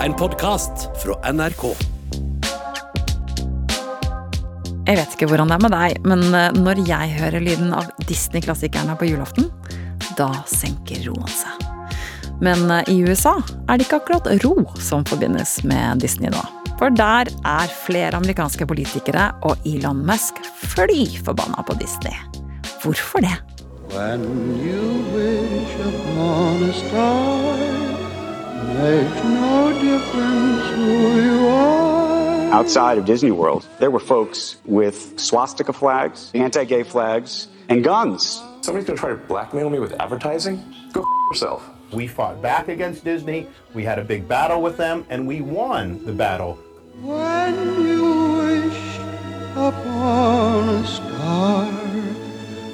En podkast fra NRK. Jeg vet ikke hvordan det er med deg, men eh, når jeg hører lyden av Disney-klassikerne på julaften, da senker roen seg. Men eh, i USA er det ikke akkurat ro som forbindes med Disney nå. For der er flere amerikanske politikere og Elon Musk fly forbanna på Disney. Hvorfor det? When you wish upon a star, makes no difference who you are. Outside of Disney World, there were folks with swastika flags, anti gay flags, and guns. Somebody's gonna try to blackmail me with advertising? Go f- yourself. We fought back against Disney. We had a big battle with them, and we won the battle. When you wish upon a star,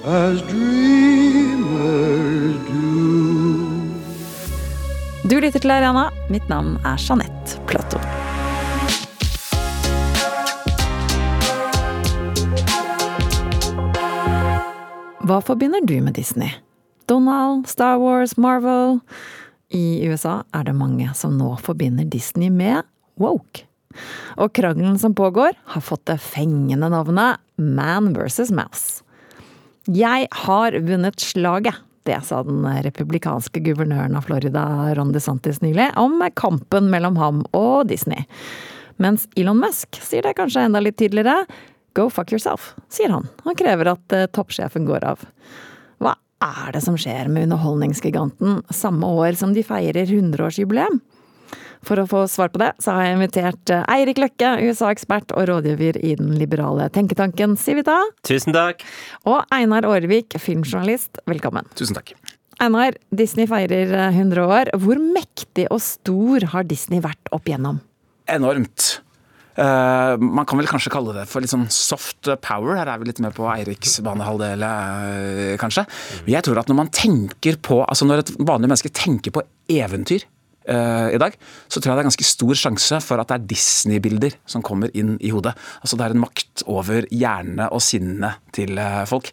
as dreamers do. Du lytter til Ariana. Mitt navn er Jeanette Platou. Hva forbinder du med Disney? Donald, Star Wars, Marvel? I USA er det mange som nå forbinder Disney med woke. Og krangelen som pågår, har fått det fengende navnet Man versus Mouse. Jeg har vunnet slaget, det sa den republikanske guvernøren av Florida, Ron DeSantis, nylig, om kampen mellom ham og Disney. Mens Elon Musk sier det kanskje enda litt tydeligere. Go fuck yourself, sier han. Han krever at eh, toppsjefen går av. Hva er det som skjer med underholdningsgiganten samme år som de feirer 100-årsjubileum? For å få svar på det, så har jeg invitert eh, Eirik Løkke, USA-ekspert og rådgiver i den liberale tenketanken Civita. Tusen takk. Og Einar Aarvik, filmjournalist. Velkommen. Tusen takk. Einar, Disney feirer eh, 100 år. Hvor mektig og stor har Disney vært opp igjennom? Enormt. Eh, man kan vel kanskje kalle det for litt sånn soft power. Her er vi litt med på Eiriks banehalvdel, eh, kanskje. Men jeg tror at når man tenker på Altså når et vanlig menneske tenker på eventyr eh, i dag, så tror jeg det er ganske stor sjanse for at det er Disney-bilder som kommer inn i hodet. Altså Det er en makt over hjernene og sinne til eh, folk.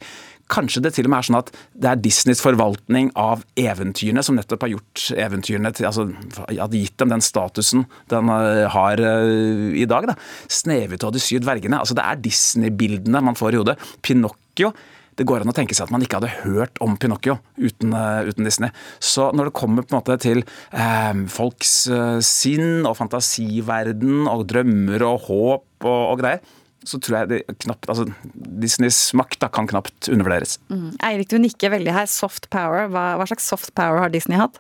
Kanskje det til og med er sånn at det er Disneys forvaltning av eventyrene som nettopp har gjort eventyrene til altså Hadde gitt dem den statusen den eh, har i dag. da. Snehvit og de syv dvergene. altså Det er Disney-bildene man får i hodet. Pinocchio. Det går an å tenke seg at man ikke hadde hørt om Pinocchio uten, eh, uten Disney. Så når det kommer på en måte til eh, folks eh, sinn og fantasiverden og drømmer og håp og, og greier, så tror jeg det knapt altså Disneys makt da, kan knapt undervurderes. Eirik, du nikker veldig her. Soft power. Hva, hva slags soft power har Disney hatt?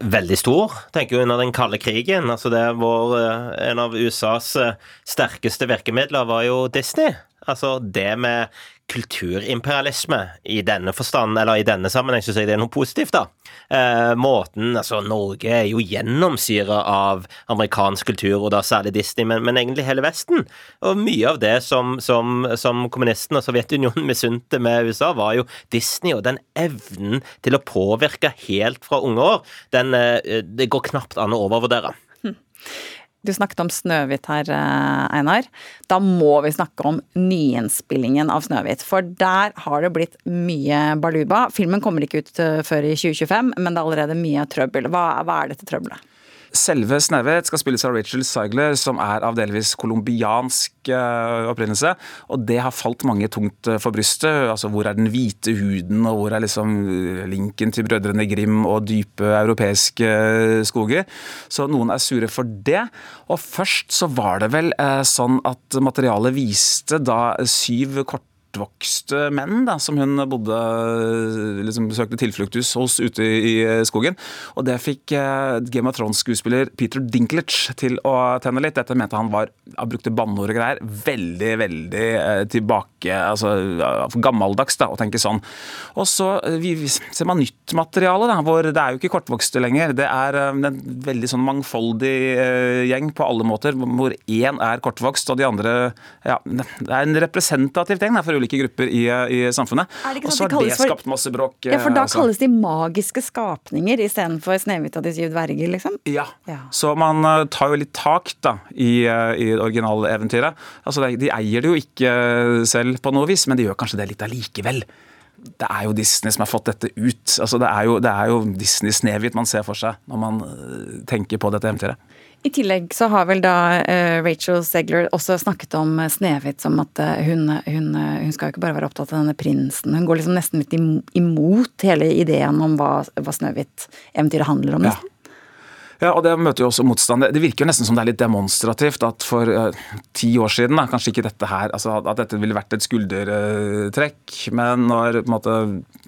Veldig stor, tenker jeg, under den kalde krigen. Altså det var eh, En av USAs eh, sterkeste virkemidler var jo Disney. Altså det med kulturimperialisme i denne forstand, eller i denne sammenheng, syns jeg det er noe positivt, da. Eh, måten Altså, Norge er jo gjennomsyra av amerikansk kultur, og da særlig Disney, men, men, egentlig hele Vesten. Og mye av det som, som, som kommunistene og Sovjetunionen misunte med USA, var jo Disney og den evnen til å påvirke helt fra unge år. Den, eh, det går knapt an å overvurdere. Du snakket om Snøhvit her, eh, Einar. Da må vi snakke om nyinnspillingen av Snøhvit. For der har det blitt mye baluba. Filmen kommer ikke ut eh, før i 2025, men det er allerede mye trøbbel. Hva, hva er dette trøbbelet? Selve snevet skal spilles av Rachel Seigler, som er av delvis colombiansk uh, opprinnelse. Og det har falt mange tungt uh, for brystet. Altså, Hvor er den hvite huden, og hvor er liksom linken til brødrene Grim og dype europeiske skoger? Så noen er sure for det. Og først så var det vel sånn at materialet viste da syv kort kortvokste menn da, som hun bodde liksom søkte tilflukt hos ute i skogen. Og det fikk eh, Game of Thrones-skuespiller Peter Dinklage til å tenne litt. Dette mente han var Han brukte banneord og greier. Veldig, veldig eh, tilbake Altså gammeldags da, å tenke sånn. Og så vi, ser man nytt materiale, da, hvor det er jo ikke kortvokste lenger. Det er en veldig sånn mangfoldig gjeng på alle måter, hvor én er kortvokst og de andre ja, Det er en representativ ting da, for ulike grupper i, i samfunnet. Og så har det skapt masse bråk. Ja, for da altså. kalles de magiske skapninger istedenfor Snehvit og de syv dverger, liksom? Ja. Ja. Så man uh, tar jo litt tak da, i, uh, i originaleventyret. Altså, de, de eier det jo ikke uh, selv på noe vis, men de gjør kanskje det litt allikevel. Det er jo Disney som har fått dette ut. Altså, det, er jo, det er jo Disney Snehvit man ser for seg når man tenker på dette eventyret. I tillegg så har vel da uh, Rachel Segler også snakket om uh, Snehvit som at hun, hun, hun, skal jo ikke bare være opptatt av denne prinsen, hun går liksom nesten litt imot hele ideen om hva, hva Snøhvit-eventyret handler om. Ja. Ja, og Det møter jo også motstand. Det virker jo nesten som det er litt demonstrativt at for uh, ti år siden, da, kanskje ikke dette her, altså at dette ville vært et skuldertrekk, men når på en måte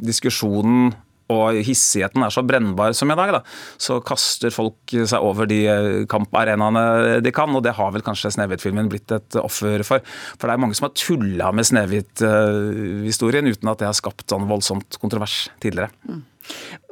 diskusjonen og hissigheten er så brennbar som i dag, da, så kaster folk seg over de eh, kamparenaene de kan, og det har vel kanskje Snehvit-filmen blitt et offer for. For det er mange som har tulla med Snehvit-historien uten at det har skapt sånn voldsomt kontrovers tidligere. Mm.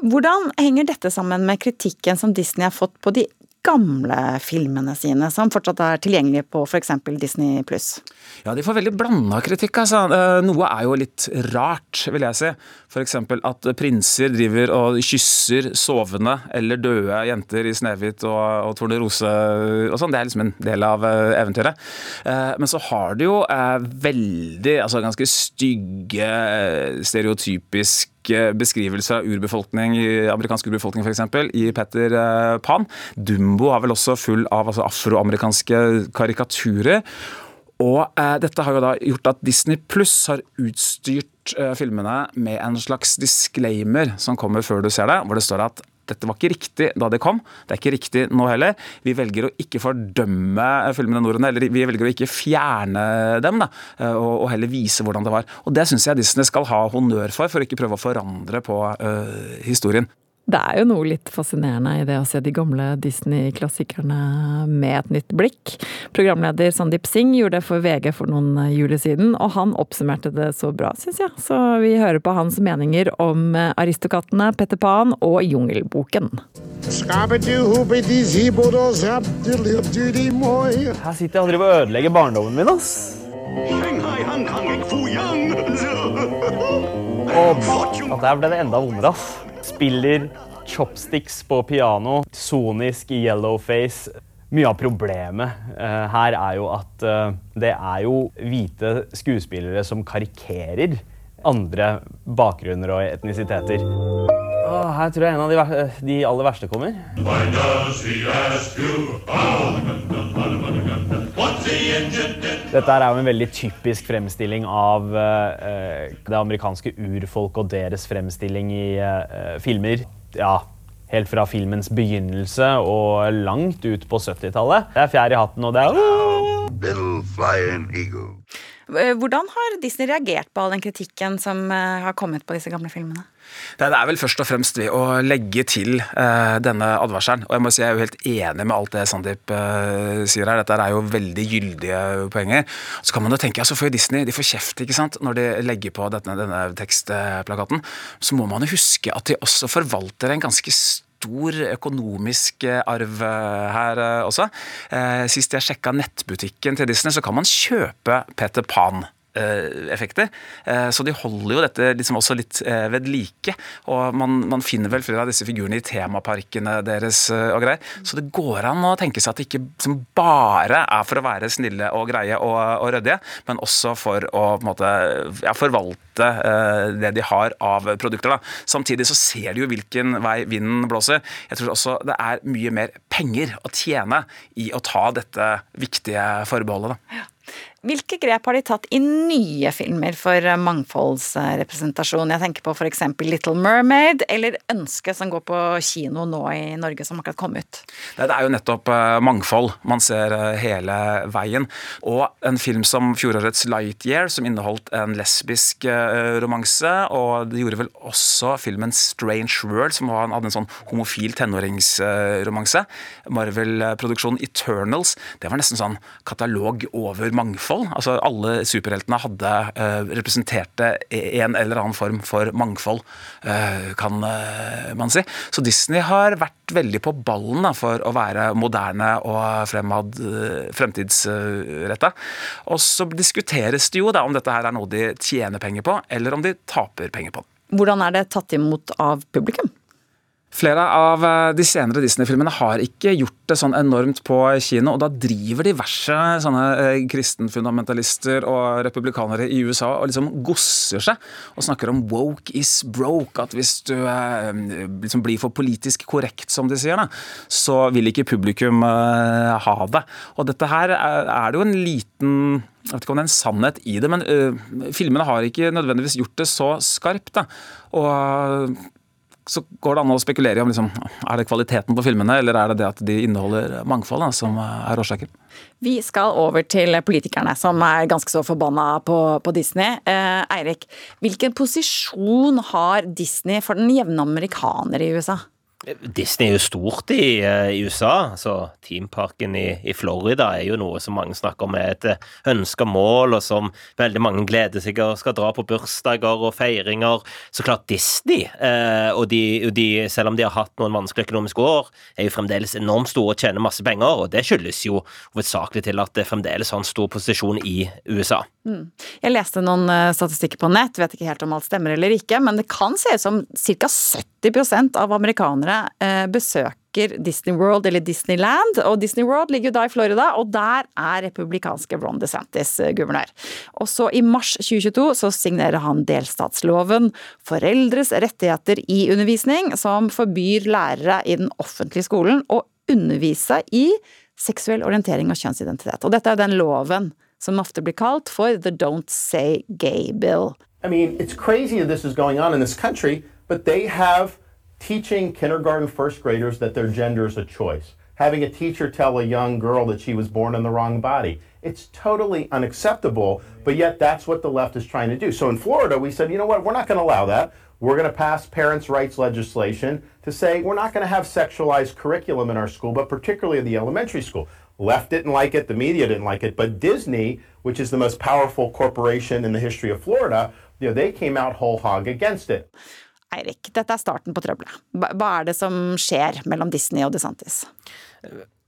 Hvordan henger dette sammen med kritikken som Disney har fått på de gamle filmene sine, som fortsatt er tilgjengelige på f.eks. Disney pluss? Ja, de får veldig blanda kritikk. Altså. Eh, noe er jo litt rart, vil jeg si. F.eks. at prinser driver og kysser sovende eller døde jenter i 'Snehvit' og, og 'Tornerose' og sånn. Det er liksom en del av eh, eventyret. Eh, men så har de jo veldig, altså ganske stygge, stereotypisk beskrivelser av urbefolkning, amerikansk urbefolkning f.eks. i Petter Pan. Dumbo er vel også full av altså, afroamerikanske karikaturer. Og eh, dette har jo da gjort at Disney Pluss har utstyrt eh, filmene med en slags disclaimer som kommer før du ser det, hvor det står at dette var ikke riktig da det kom, det er ikke riktig nå heller. Vi velger å ikke fordømme filmene Nordene, eller vi velger å ikke fjerne dem, da, og, og heller vise hvordan det var. Og Det syns jeg Disney skal ha honnør for, for å ikke prøve å forandre på uh, historien. Det er jo noe litt fascinerende i det å se de gamle Disney-klassikerne med et nytt blikk. Programleder Sandeep Singh gjorde det for VG for noen juler siden, og han oppsummerte det så bra, syns jeg. Så vi hører på hans meninger om Aristokattene, Petter Pan og Jungelboken. Her sitter jeg og driver og ødelegger barndommen min, ass. Og der ble det enda vondere, ass spiller chopsticks på piano, sonisk i yellowface. Mye av problemet uh, her er jo at uh, det er jo hvite skuespillere som karikerer andre bakgrunner og etnisiteter. Oh, her tror jeg en av de, de aller verste kommer. Dette er jo en veldig typisk fremstilling av uh, det amerikanske urfolk og deres fremstilling i uh, filmer. Ja, helt fra filmens begynnelse og langt ut på 70-tallet. Det er fjær i hatten, og det er Hvordan har Disney reagert på all den kritikken som har kommet på disse gamle filmene? Det er vel først og fremst ved å legge til uh, denne advarselen. Og jeg må si jeg er jo helt enig med alt det Sandeep uh, sier her. Dette er jo veldig gyldige poenger. Så kan man jo tenke, altså for Disney de får kjeft ikke sant, når de legger på denne, denne tekstplakaten. Så må man jo huske at de også forvalter en ganske stor økonomisk arv her også. Sist jeg sjekka nettbutikken til Disney, så kan man kjøpe Peter Pan Eh, effekter. Eh, så de holder jo dette liksom også litt eh, ved like. Og man, man, finner vel flere av disse figurene i temaparkene deres og greier. Så det går an å tenke seg at det ikke som bare er for å være snille og greie og, og ryddige, men også for å på en måte, ja, forvalte det de har av produkter. Da. Samtidig så ser de jo hvilken vei vinden blåser. Jeg tror også det er mye mer penger å tjene i å ta dette viktige forbeholdet. Da. Hvilke grep har de tatt i nye filmer for mangfoldsrepresentasjon? Jeg tenker på f.eks. Little Mermaid, eller Ønsket som går på kino nå i Norge, som akkurat kom ut. Det er jo nettopp eh, mangfold man ser eh, hele veien. Og en film som fjorårets Lightyear, som inneholdt en lesbisk eh, romanse, og det gjorde vel også filmen Strange World, som hadde en sånn homofil tenåringsromanse. Marvel-produksjonen Eternals, det var nesten sånn katalog over mangfold mangfold. Altså Alle superheltene hadde uh, representerte en eller annen form for mangfold, uh, kan uh, man si. Så Disney har vært veldig på ballen da, for å være moderne og fremad, fremtidsretta. Og så diskuteres det jo da om dette her er noe de tjener penger på, eller om de taper penger på. Hvordan er det tatt imot av publikum? Flere av eh, de senere Disney-filmene har ikke gjort det sånn enormt på kino, og da driver diverse sånne eh, kristenfundamentalister og republikanere i USA og liksom gosser seg og snakker om 'woke is broke', at hvis du eh, liksom blir for politisk korrekt, som de sier, da, så vil ikke publikum ha det. Og dette her er det jo en liten jeg vet ikke om det er en sannhet i det, men uh, filmene har ikke nødvendigvis gjort det så skarpt. Da. Og så går det an å spekulere i om liksom, er det kvaliteten på filmene, eller er det det at de inneholder mangfold, da, som er årsaken. Vi skal over til politikerne, som er ganske så forbanna på, på Disney. Eh, Eirik, hvilken posisjon har Disney for den jevne amerikaner i USA? Disney er jo stort i, eh, i USA. altså Teamparken i, i, Florida er jo noe som mange snakker om er et eh, ønska mål, og som veldig mange gleder seg og skal dra på bursdager og feiringer. Så klart Disney, eh, og, de, de, selv om de har hatt noen vanskelige økonomiske år, er jo fremdeles enormt store og tjener masse penger, og det skyldes jo hovedsakelig til at det fremdeles har en stor posisjon i USA. Mm. Jeg leste noen uh, statistikker på nett, vet ikke helt om alt stemmer eller ikke, men det kan se ut som ca. 70% av amerikanere uh, besøker Disney World eller Disneyland, og Disney World ligger jo da i Florida, og der er republikanske Ron DeSantis uh, guvernør. Og så i mars 2022 så signerer han delstatsloven Foreldres rettigheter i undervisning, som forbyr lærere i den offentlige skolen å undervise i seksuell orientering og kjønnsidentitet. Og dette er den loven som ofte blir kalt for the Don't Say Gay Bill. I mean, it's crazy that this is going on in this country, but they have teaching kindergarten first graders that their gender is a choice. Having a teacher tell a young girl that she was born in the wrong body. It's totally unacceptable, but yet that's what the left is trying to do. So in Florida, we said, you know what, we're not going to allow that. We're going to pass parents' rights legislation to say we're not going to have sexualized curriculum in our school, but particularly in the elementary school. Left didn't like it, the media didn't like it, but Disney, which is the most powerful corporation in the history of Florida, you know, they came out whole hog against it. Eirik, dette er starten på trøbbelet. Hva er det som skjer mellom Disney og DeSantis?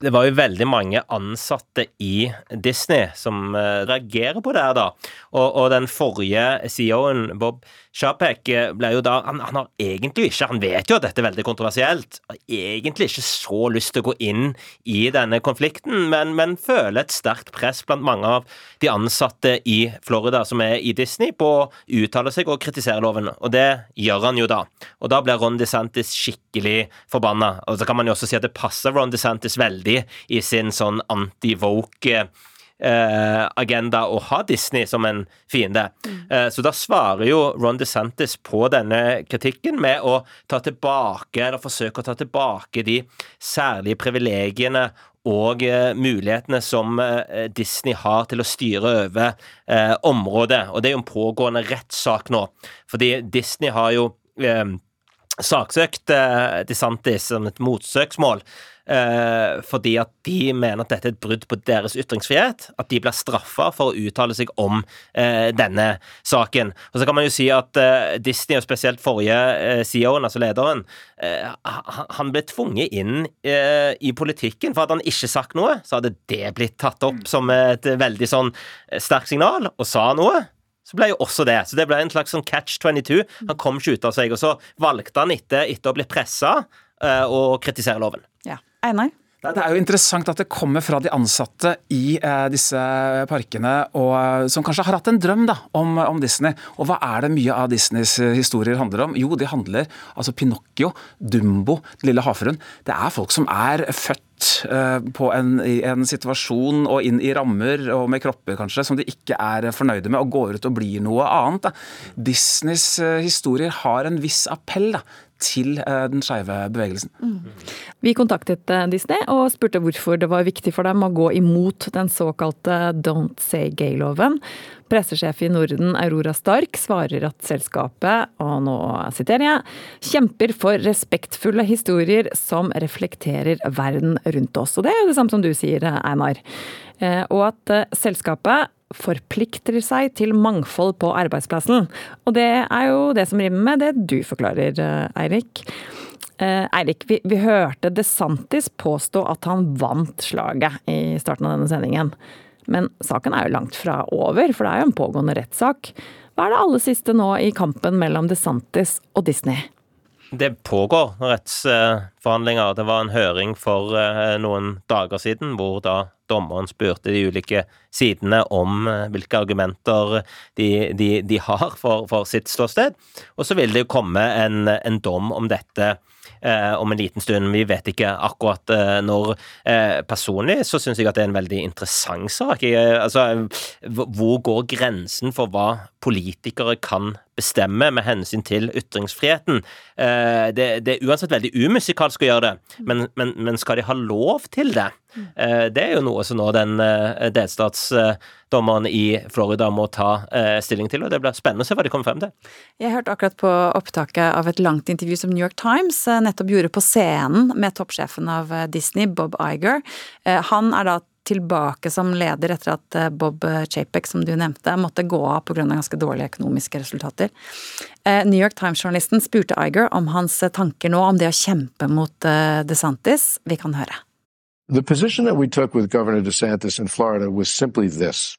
Det var jo veldig mange ansatte i Disney som uh, reagerer på det her, da. Og, og den forrige CEO-en, Bob Chapek, eh, ble jo da han, han, har egentlig ikke Han vet jo at dette er veldig kontroversielt. Har egentlig ikke så lyst til å gå inn i denne konflikten, men, men føler et sterkt press blant mange av de ansatte i Florida som er i Disney, på å uttale seg og kritisere loven. Og det gjør han jo da. Og da blir Ron DeSantis skikkelig forbanna. Og så kan man jo også si at det passer Ron DeSantis veldig i sin sånn anti-woke eh, agenda å ha Disney som en fiende. Mm. Så da svarer jo Ron DeSantis på denne kritikken med å ta tilbake, eller forsøke å ta tilbake de særlige privilegiene og uh, mulighetene som Disney har til å styre over området. Og det er jo en pågående rettssak nå. Fordi Disney har jo saksøkt DeSantis som et motsøksmål eh, fordi at de mener at dette er et brudd på deres ytringsfrihet. At de blir straffa for å uttale seg om eh, denne saken. Og så kan man jo si at eh, Disney, og spesielt forrige eh, CEO-en, altså lederen, eh, han ble tvunget inn eh, i politikken. For hadde han ikke sagt noe, så hadde det blitt tatt opp som et veldig sånn sterkt signal, og sa noe så ble jo også det. Så det ble en slags sånn catch 22. Han kom ikke ut av seg. Og så valgte han etter, etter å bli pressa, å kritisere loven. Ja. Einar? Det er jo interessant at det kommer fra de ansatte i eh, disse parkene, og, eh, som kanskje har hatt en drøm da, om, om, Disney. Og hva er det mye av Disneys eh, historier handler om? Jo, de handler altså Pinocchio, Dumbo, Den Lille havfruen. Det er folk som er født på en, en situasjon og inn i rammer og med kropper kanskje, som de ikke er fornøyde med, og går ut og blir noe annet. Da. Disneys historier har en viss appell da, til eh, den skeive bevegelsen. Mm. Vi kontaktet eh, Disney og spurte hvorfor det var viktig for dem å gå imot den såkalte Don't Say Gay-loven. Pressesjef i Norden, Aurora Stark, svarer at selskapet, og nå siterer jeg, kjemper for respektfulle historier som reflekterer verden rundt oss. Og det er jo det samme som du sier, Einar. Eh, og at selskapet forplikter seg til mangfold på arbeidsplassen. Og det er jo det som rimer med det du forklarer, eh, Eirik. Eh, Eirik, vi, vi hørte DeSantis påstå at han vant slaget i starten av denne sendingen. Men saken er jo langt fra over, for det er jo en pågående rettssak. Hva er det aller siste nå i kampen mellom DeSantis og Disney? Det pågår rettsforhandlinger. Det var en høring for eh, noen dager siden hvor da dommeren spurte de ulike sidene om eh, hvilke argumenter de, de, de har for, for, sitt ståsted. Og så vil det jo komme en, en dom om dette eh, om en liten stund. Vi vet ikke akkurat eh, når. Eh, personlig så syns jeg at det er en veldig interessant sak. Jeg, altså, hvor går grensen for hva politikere kan bestemme med hensyn til ytringsfriheten? Eh, det, det, er uansett veldig umusikalsk å gjøre det, men, men, men skal de ha lov til det? Eh, det er jo noe som nå den eh, delstatsdommeren i Florida må ta stilling til, og det blir spennende å se hva de kommer frem til. Jeg hørte akkurat på opptaket av et langt intervju som New York Times nettopp gjorde på scenen med toppsjefen av Disney, Bob Iger. Han er da tilbake som leder etter at Bob Chapek, som du nevnte, måtte gå av pga. ganske dårlige økonomiske resultater. New York Times-journalisten spurte Iger om hans tanker nå om det å kjempe mot DeSantis. Vi kan høre. The position that we took with Governor DeSantis in Florida was simply this.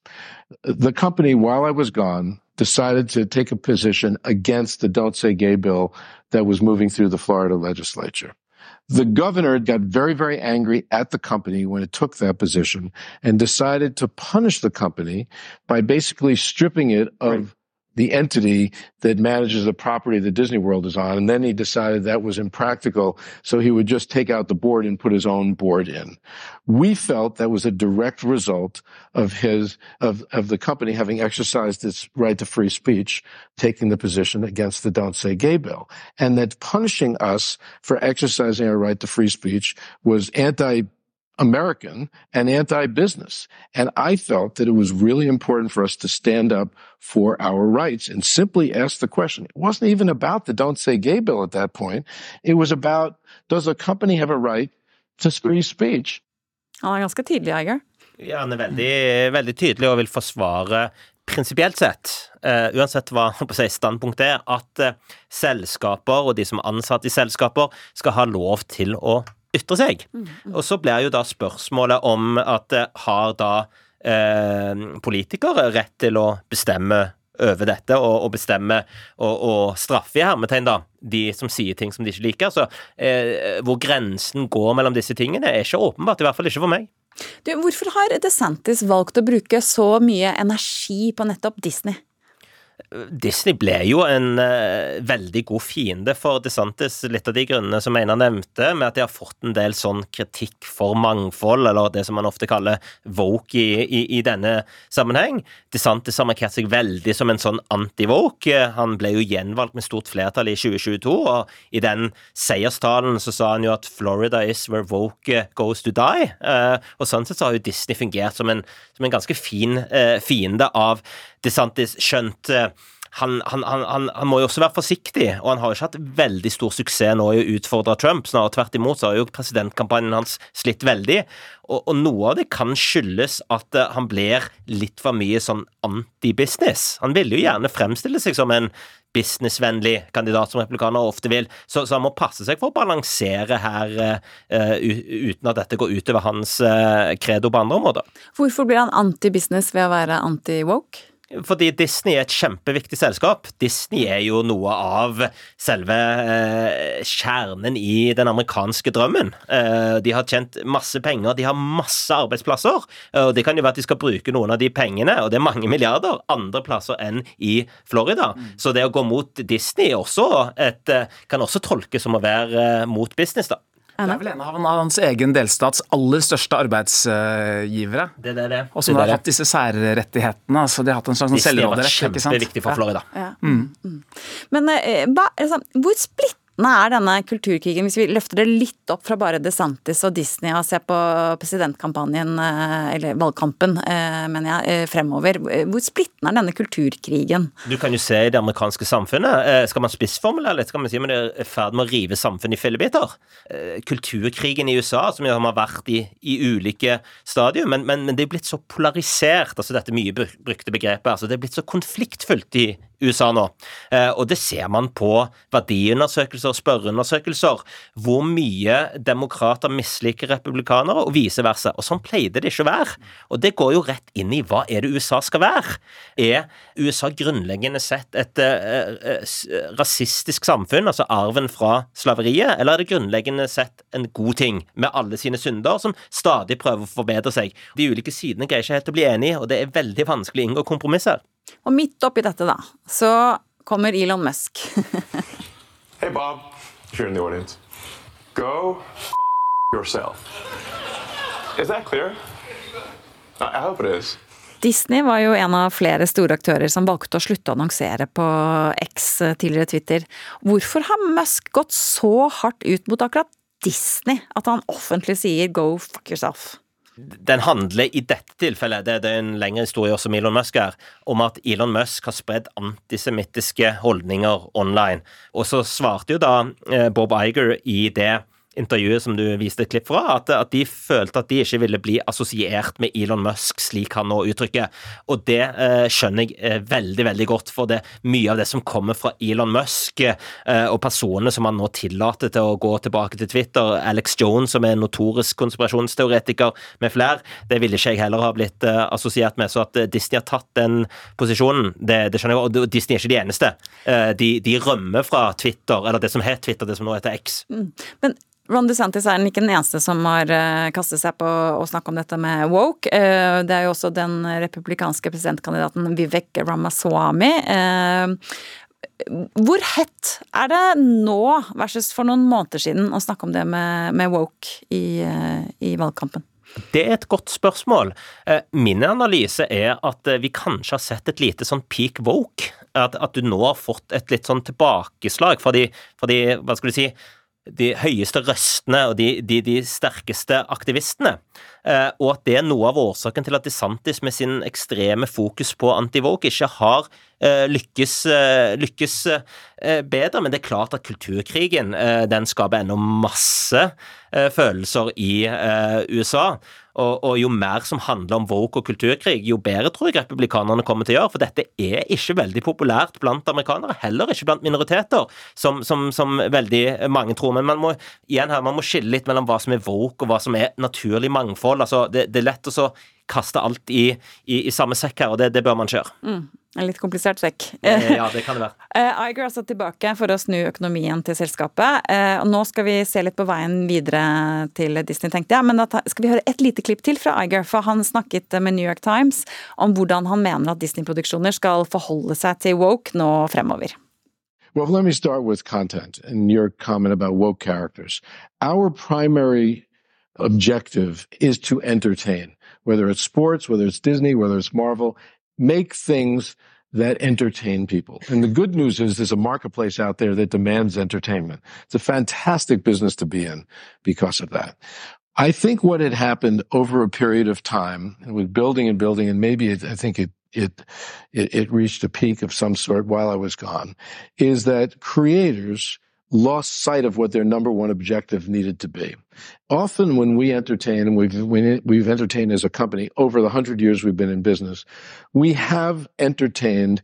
The company, while I was gone, decided to take a position against the Don't Say Gay bill that was moving through the Florida legislature. The governor got very, very angry at the company when it took that position and decided to punish the company by basically stripping it of right the entity that manages the property that Disney World is on. And then he decided that was impractical. So he would just take out the board and put his own board in. We felt that was a direct result of his, of, of the company having exercised its right to free speech, taking the position against the Don't Say Gay bill. And that punishing us for exercising our right to free speech was anti American and anti-business. And I felt that it was really important for us to stand up for our rights and simply ask the question. It wasn't even about the Don't Say Gay bill at that point. It was about, does a company have a right to free speech? Han er ganske tydelig, Eiger. Ja, han er veldig, veldig tydelig og vil forsvare prinsipielt sett, uh, uansett hva si, standpunktet er, at uh, selskaper og de som er ansatt i selskaper, skal ha lov til å ytre seg. Mm, mm. Og så blir jo da spørsmålet om at eh, har da eh, politikere rett til å bestemme over dette, og, og bestemme og, og straffe i hermetegn, da, de som sier ting som de ikke liker. Så eh, hvor grensen går mellom disse tingene, er ikke åpenbart, i hvert fall ikke for meg. Du, hvorfor har DeSantis valgt å bruke så mye energi på nettopp Disney? Disney ble jo en uh, veldig god fiende for DeSantis, litt av de grunnene som Einar nevnte, med at de har fått en del sånn kritikk for mangfold, eller det som man ofte kaller woke i, i, i denne sammenheng. DeSantis har markert seg veldig som en sånn anti-woke. Han ble jo gjenvalgt med stort flertall i 2022, og i den seierstalen så sa han jo at Florida is where woke goes to die. Uh, og sånn sett så har jo Disney fungert som en, som en ganske fin uh, fiende av DeSantis, skjønt eh, han, han, han, han, må jo også være forsiktig, og han har jo ikke hatt veldig stor suksess nå i å utfordre Trump. Snarere tvert imot så har jo presidentkampanjen hans slitt veldig. Og, og noe av det kan skyldes at uh, han blir litt for mye sånn anti-business. Han ville jo gjerne fremstille seg som en businessvennlig kandidat, som republikanere ofte vil. Så, så, han må passe seg for å balansere her uh, uten at dette går utover hans uh, på andre områder. Hvorfor blir han anti-business ved å være anti-woke? Fordi Disney er et kjempeviktig selskap. Disney er jo noe av selve eh, kjernen i den amerikanske drømmen. Eh, de har tjent masse penger, de har masse arbeidsplasser. og Det kan jo være at de skal bruke noen av de pengene, og det er mange milliarder, andre plasser enn i Florida. Mm. Så det å gå mot Disney også et, eh, kan også tolkes som å være eh, mot business, da. Det er vel en av hans egen delstats aller største arbeidsgivere. Det, det, det. Og som har hatt disse særrettighetene. altså De har hatt en slags selvråderett. Det har vært kjempeviktig for Florida. Ja. Ja. Mm. Mm. Men eh, ba, altså, hvor splitt er denne kulturkrigen, hvis vi løfter det litt opp fra bare DeSantis og Disney og ser på presidentkampanjen, eh, eller valgkampen, eh, mener jeg, eh, fremover. Hvor splittende er denne kulturkrigen? Du kan jo se i det amerikanske samfunnet. Skal man spissformulere litt, skal man si at det er i ferd med å rive samfunnet i fillebiter? Kulturkrigen i USA, som har vært i, i ulike stadier, men, men, men, det er blitt så polarisert, altså dette mye brukte begrepet. altså Det er blitt så konfliktfullt i USA nå. Eh, og det ser man på verdiundersøkelser og spørreundersøkelser, hvor mye demokrater misliker republikanere, og vice versa. Og sånn pleide det ikke å være. Og det går jo rett inn i hva er det USA skal være? Er USA grunnleggende sett et uh, uh, rasistisk samfunn, altså arven fra slaveriet, eller er det grunnleggende sett en god ting, med alle sine synder, som stadig prøver å forbedre seg? De ulike sidene greier ikke helt å bli enige, og det er veldig vanskelig å inngå kompromisser. Og midt oppi dette, da, så kommer Elon Musk. hey Bob, if you're in the audience, go yourself. Is that clear? I hope it is. Disney var jo en av flere store aktører som valgte å slutte å annonsere på X, tidligere Twitter. Hvorfor har Musk gått så hardt ut mot akkurat Disney at han offentlig sier 'go fuck yourself'? Den handler i dette tilfellet, det, er en lengre historie også om Elon Musk her, om at Elon Musk har spredd antisemittiske holdninger online. Og så svarte jo da eh, Bob Iger i det intervjuet som du viste et klipp fra, at, at, de følte at de ikke ville bli assosiert med Elon Musk, slik han nå uttrykker. Og det eh, skjønner jeg eh, veldig, veldig godt, for det mye av det som kommer fra Elon Musk eh, og personene som han nå tillater til å gå tilbake til Twitter, Alex Jones, som er en notorisk konspirasjonsteoretiker, med flere, det ville ikke jeg heller ha blitt eh, assosiert med. Så at eh, Disney har tatt den posisjonen, det, det skjønner jeg, og Disney er ikke de eneste. Eh, de, de rømmer fra Twitter, eller det som het Twitter, det som nå heter X. Mm. Men Ron DeSantis er ikke den eneste som har eh, kastet seg på å snakke om dette med woke. Eh, det er jo også den republikanske presidentkandidaten Vivek Ramaswamy. Eh, hvor hett er det nå versus for noen måneder siden å snakke om det med, med woke i, i valgkampen? Det er et godt spørsmål. Min analyse er at vi kanskje har sett et lite sånn peak woke. At, at du nå har fått et litt sånn tilbakeslag fra de, hva skal du si, de høyeste røstene og de, de, de sterkeste aktivistene. Eh, og at det er noe av årsaken til at DeSantis med sin ekstreme fokus på anti-woke ikke har eh, lykkes, eh, lykkes eh, bedre. Men det er klart at kulturkrigen eh, den skaper ennå masse eh, følelser i USA. Og, og, jo mer som handler om woke og kulturkrig, jo bedre tror jeg republikanerne kommer til å gjøre. For dette er ikke veldig populært blant amerikanere, heller ikke blant minoriteter, som, som, som veldig mange tror. Men man må igjen her, man må skille litt mellom hva som er woke og hva som er naturlig mangfold. Altså, det, det er lett å kaste alt i, i, i, samme sekk her, og det, det bør man ikke gjøre. Mm. En litt komplisert sekk. Ja, det kan det være. Eh, Iger er altså tilbake for å snu økonomien til selskapet. Eh, og nå skal vi se litt på veien videre til Disney, tenkte jeg. Men da skal vi høre et lite klipp til fra Iger, for han snakket med New York Times om hvordan han mener at Disney-produksjoner skal forholde seg til woke nå fremover. Well, let me start with content and your comment about woke characters. Our primary objective is to entertain, whether it's sports, whether it's Disney, whether it's Marvel, make things that entertain people. And the good news is there's a marketplace out there that demands entertainment. It's a fantastic business to be in because of that. I think what had happened over a period of time with building and building, and maybe it, I think it, it, it, it reached a peak of some sort while I was gone, is that creators lost sight of what their number one objective needed to be. Often when we entertain, and we've, we've entertained as a company over the hundred years we've been in business, we have entertained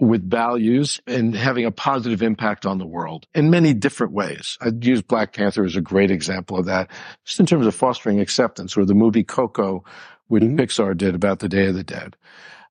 with values and having a positive impact on the world in many different ways. I'd use Black Panther as a great example of that, just in terms of fostering acceptance, or the movie Coco, which mm-hmm. Pixar did about the Day of the Dead.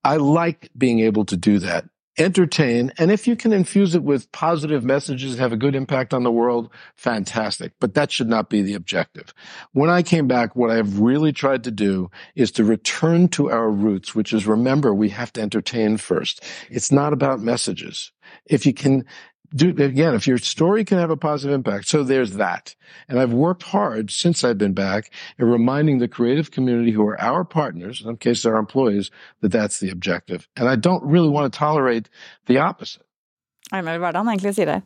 I like being able to do that entertain. And if you can infuse it with positive messages have a good impact on the world, fantastic. But that should not be the objective. When I came back, what I've really tried to do is to return to our roots, which is remember, we have to entertain first. It's not about messages. If you can do again, if your story can have a positive impact. So there's that. And I've worked hard since I've been back in reminding the creative community who are our partners, in some cases our employees, that that's the objective. And I don't really want to tolerate the opposite. Einar, hva er det han egentlig sier der?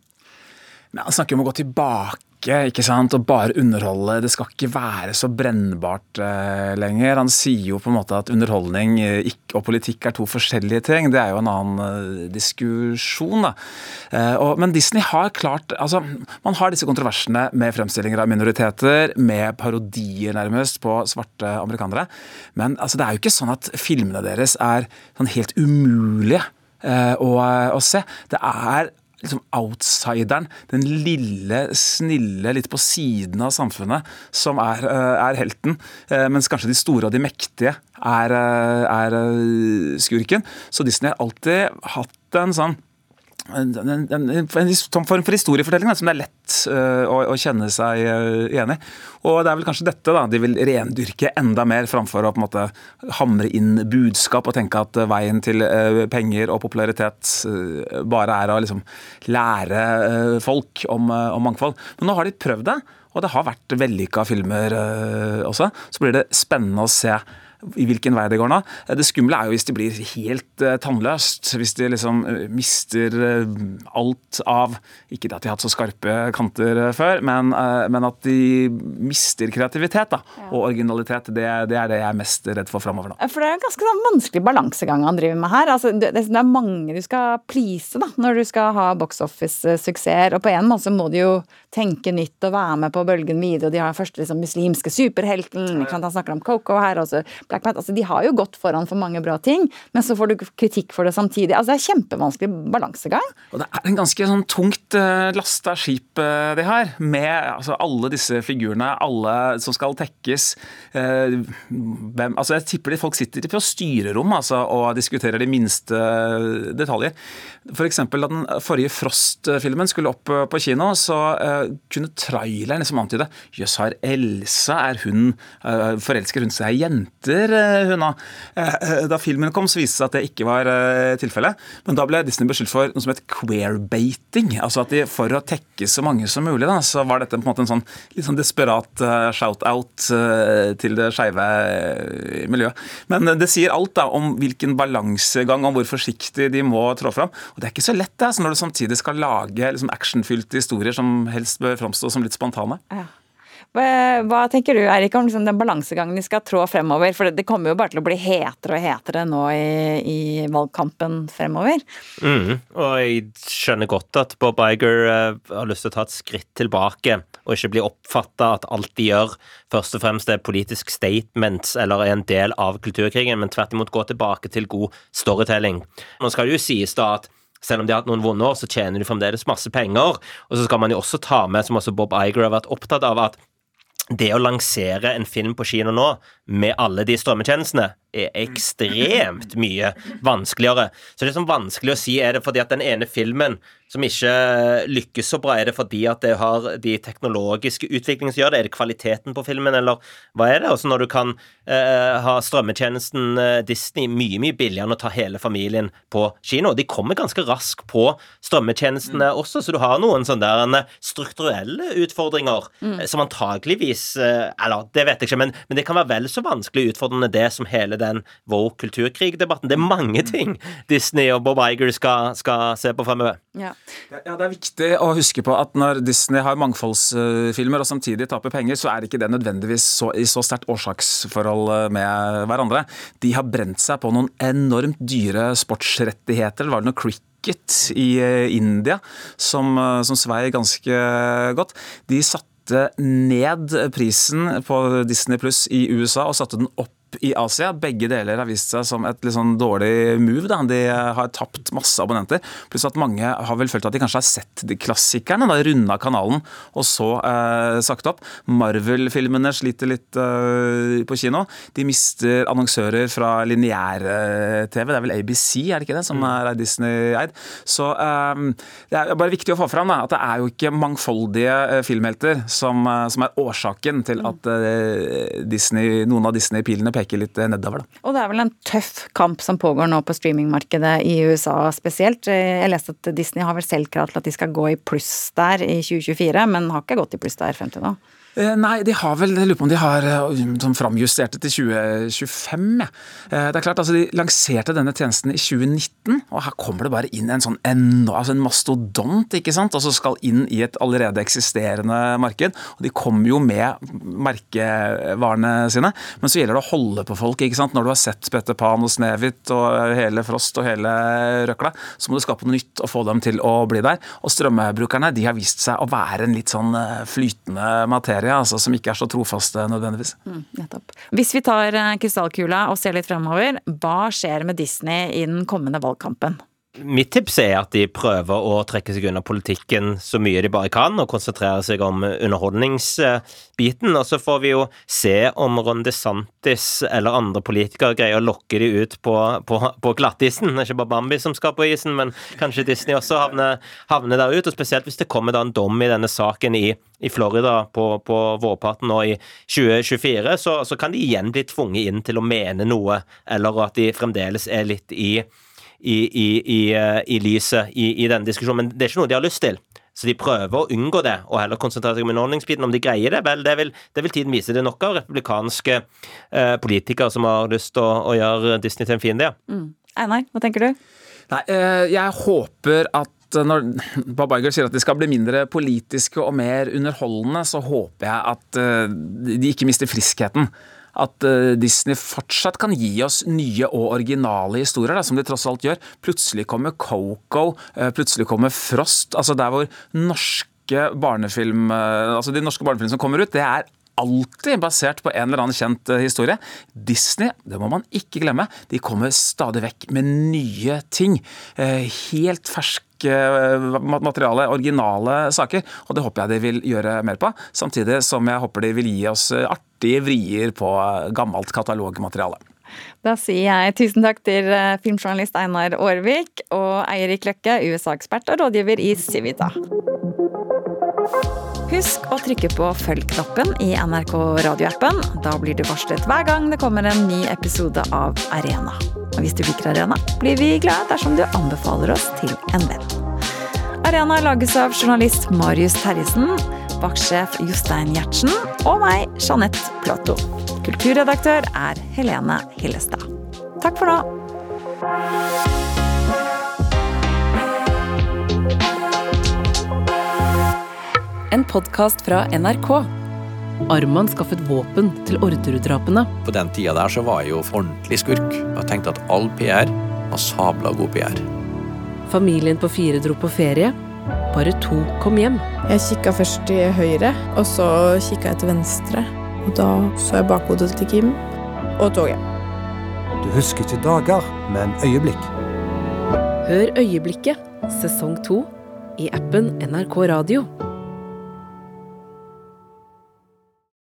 Men han snakker om å gå tilbake ikke sant, og bare underholde. Det skal ikke være så brennbart eh, lenger. Han sier jo på en måte at underholdning ikke, og politikk er to forskjellige ting. Det er jo en annen uh, diskusjon, da. Og, men Disney har klart altså, Man har disse kontroversene med fremstillinger av minoriteter, med parodier nærmest på svarte amerikanere. Men altså, det er jo ikke sånn at filmene deres er sånn helt umulige eh, å, å se. Det er liksom outsideren, den lille, snille, litt på siden av samfunnet, som er, eh, er helten. Eh, mens kanskje de store og de mektige er, eh, er skurken. Så Disney har alltid hatt en sånn en, en, en, form for historiefortelling da, som det er lett uh, å, å, kjenne seg uh, igjen i. Og det er vel kanskje dette da, de vil rendyrke enda mer, framfor å på en måte hamre inn budskap og tenke at veien til penger og popularitet bare er å liksom lære folk om, om, mangfold. Men nå har de prøvd det, og det har vært vellykka filmer også. Så blir det spennende å se i hvilken vei det går nå. Det skumle er jo hvis det blir helt uh, tannløst. Hvis de liksom uh, mister alt av Ikke at de har hatt så skarpe kanter før, men, men, at de mister kreativitet da, ja. og originalitet. Det, det, er det jeg er mest redd for framover nå. For det er en ganske sånn, vanskelig balansegang han driver med her. Altså, det, det, er mange du skal please da, når du skal ha box office-suksesser. Og på en måte så må de jo tenke nytt og være med på bølgen videre. Og de har først liksom muslimske superhelten. Ja. Han snakker om Coco her. og så Black Panther. Altså, de har jo gått foran for mange bra ting, men så får du kritikk for det samtidig. Altså, det er kjempevanskelig balansegang. Og det er en ganske sånn tungt uh, eh, lasta skip uh, de har, med altså, alle disse figurene, alle som skal tekkes. Uh, hvem, altså, jeg tipper de folk sitter på styrerom altså, og diskuterer de minste detaljer. F.eks. da den forrige Frost-filmen skulle opp på kino, så kunne traileren liksom antyde Jøss, har Elsa, er hun Forelsker hun seg i jenter? Etter eh, Huna. Eh, eh, da filmen kom, så viste det seg at det ikke var tilfellet. Men da ble Disney beskyldt for noe som het queerbaiting. Altså at de for å tekke så mange som mulig, da, så var dette på en måte en sånn litt sånn desperat shout-out til det skeive miljøet. Men det sier alt da om hvilken balansegang, om hvor forsiktig de må trå fram. Og det er ikke så lett det, altså, når du samtidig skal lage liksom, actionfylte historier som helst bør framstå som litt spontane. Ja. Hva tenker du Erik, om liksom den balansegangen de skal trå fremover? For det kommer jo bare til å bli hetere og hetere nå i, i valgkampen fremover. Mm, og jeg skjønner godt at Bob Iger uh, har lyst til å ta et skritt tilbake og ikke bli oppfatta at alt de gjør, først og fremst er politisk statements eller er en del av kulturkrigen, men tvert imot gå tilbake til god storytelling. Nå skal det jo sies da at selv om de har hatt noen vonde år, så tjener de fremdeles masse penger. Og så skal man jo også ta med, som også Bob Iger har vært opptatt av, at det å lansere en film på kino nå med alle de strømmetjenestene er ekstremt mye vanskeligere. Så det er sånn vanskelig å si er det fordi at den ene filmen som ikke lykkes så bra, er det fordi at det har de teknologiske utviklingene som gjør det? Er det kvaliteten på filmen, eller hva er det? Også når du kan eh, ha strømmetjenesten eh, Disney mye, mye billigere enn å ta hele familien på kino. De kommer ganske raskt på strømmetjenestene mm. også, så du har noen sånne der eh, strukturelle utfordringer mm. som antageligvis eh, Eller, det vet jeg ikke, men, men det kan være vel så vanskelig utfordrende det som hele den woke kulturkrig-debatten. Det er mange ting Disney og Bob Iger skal, skal se på fremover. Ja. ja. Det er viktig å huske på at når Disney har mangfoldsfilmer og samtidig taper penger, så er ikke det nødvendigvis så, i så sterkt årsaksforhold med hverandre. De har brent seg på noen enormt dyre sportsrettigheter. var det noe cricket i eh, India som, eh, som svei ganske godt. De satte ned prisen på Disney Pluss i USA og satte den opp i Asia. Begge deler har vist seg som et litt sånn dårlig move. Da. De har tapt masse abonnenter. Pluss at mange har vel følt at de kanskje har sett de klassikerne, da runda kanalen og så eh, sagt opp. Marvel-filmene sliter litt eh, på kino. De mister annonsører fra lineær-TV. Det er vel ABC, er det ikke det, som mm. er Disney-eid. Så eh, det er bare viktig å få fram da, at det er jo ikke mangfoldige eh, filmhelter som, eh, som, er årsaken til mm. at eh, Disney, noen av Disney-pilene peker litt nedover. Da. Og det er vel en tøff kamp som pågår nå på streamingmarkedet i USA spesielt. Jeg leste at Disney har vel selv krav til at de skal gå i pluss der i 2024, men har ikke gått i pluss der frem til nå. Eh, nei, de har vel Jeg lurer på om de har eh, sånn framjustert det til 2025. Ja. Eh, det er klart, altså De lanserte denne tjenesten i 2019, og her kommer det bare inn en sånn en, altså en mastodont, ikke sant? Altså skal inn i et allerede eksisterende marked. og De kommer jo med merkevarene sine, men så gjelder det å holde på folk. ikke sant? Når du har sett Petter Pan og Snehvit og hele Frost og hele røkla, så må du skape noe nytt og få dem til å bli der. Og strømmebrukerne de har vist seg å være en litt sånn flytende materie serie altså, som ikke er så trofaste nødvendigvis. Mm, nettopp. Hvis vi tar eh, krystallkula og ser litt fremover, hva skjer med Disney i den kommende valgkampen? Mitt tips er at de prøver å trekke seg unna politikken så mye de bare kan, og konsentrere seg om underholdningsbiten. Og så får vi jo se om Ron DeSantis eller andre politikere greier å lokke de ut på, på, på glattisen. Det er ikke bare Bambi som skal på isen, men kanskje Disney også havner, havner der ut. Og spesielt hvis det kommer da en dom i denne saken i, i Florida på, på vårparten nå i 2024, så, så kan de igjen bli tvunget inn til å mene noe, eller at de fremdeles er litt i i, i, i, eh, i lyset i, i denne diskusjonen. Men det er ikke noe de har lyst til. Så de prøver å unngå det, og heller konsentrere seg om underholdningsbiten. Om de greier det, vel, det vil, det vil tiden vise. Det er nok av republikanske eh, politikere som har lyst til å, å, gjøre Disney til en fiende, ja. Mm. Einar, hva tenker du? Nei, eh, jeg håper at når Bob Iger sier at de skal bli mindre politiske og mer underholdende, så håper jeg at eh, de ikke mister friskheten at uh, Disney fortsatt kan gi oss nye og originale historier, da, som de tross alt gjør. Plutselig kommer Coco, uh, plutselig kommer Frost. altså Der hvor norske barnefilm, uh, altså de norske barnefilmene som kommer ut, det er alltid basert på en eller annen kjent historie. Disney, det må man ikke glemme, de kommer stadig vekk med nye ting. Helt ferske materiale, originale saker, og det håper jeg de vil gjøre mer på. Samtidig som jeg håper de vil gi oss artige vrier på gammelt katalogmateriale. Da sier jeg tusen takk til eh, filmjournalist Einar Aarvik og Eirik Løkke, USA-ekspert og rådgiver i Civita. Husk å trykke på følg-knappen i NRK radioappen. Da blir du varslet hver gang det kommer en ny episode av Arena. Og hvis du liker Arena, blir vi glad dersom du anbefaler oss til en venn. Arena lages av journalist Marius Terjesen vaktsjef Jostein Gjertsen og meg, Jeanette Plato. Kulturredaktør er Helene Hillestad. Takk for nå. En podkast fra NRK. Arman skaffet våpen til Orderud-drapene. På den tida der så var jeg jo ordentlig skurk. Jeg tenkte at all PR var sabla god PR. Familien på fire dro på ferie bare to kom hjem. Jeg kikka først til høyre, og så kikka jeg til venstre. Og da så jeg bakhodet til Kim og toget. Du husker ikke dager, men øyeblikk. Hør Øyeblikket, sesong to, i appen NRK Radio.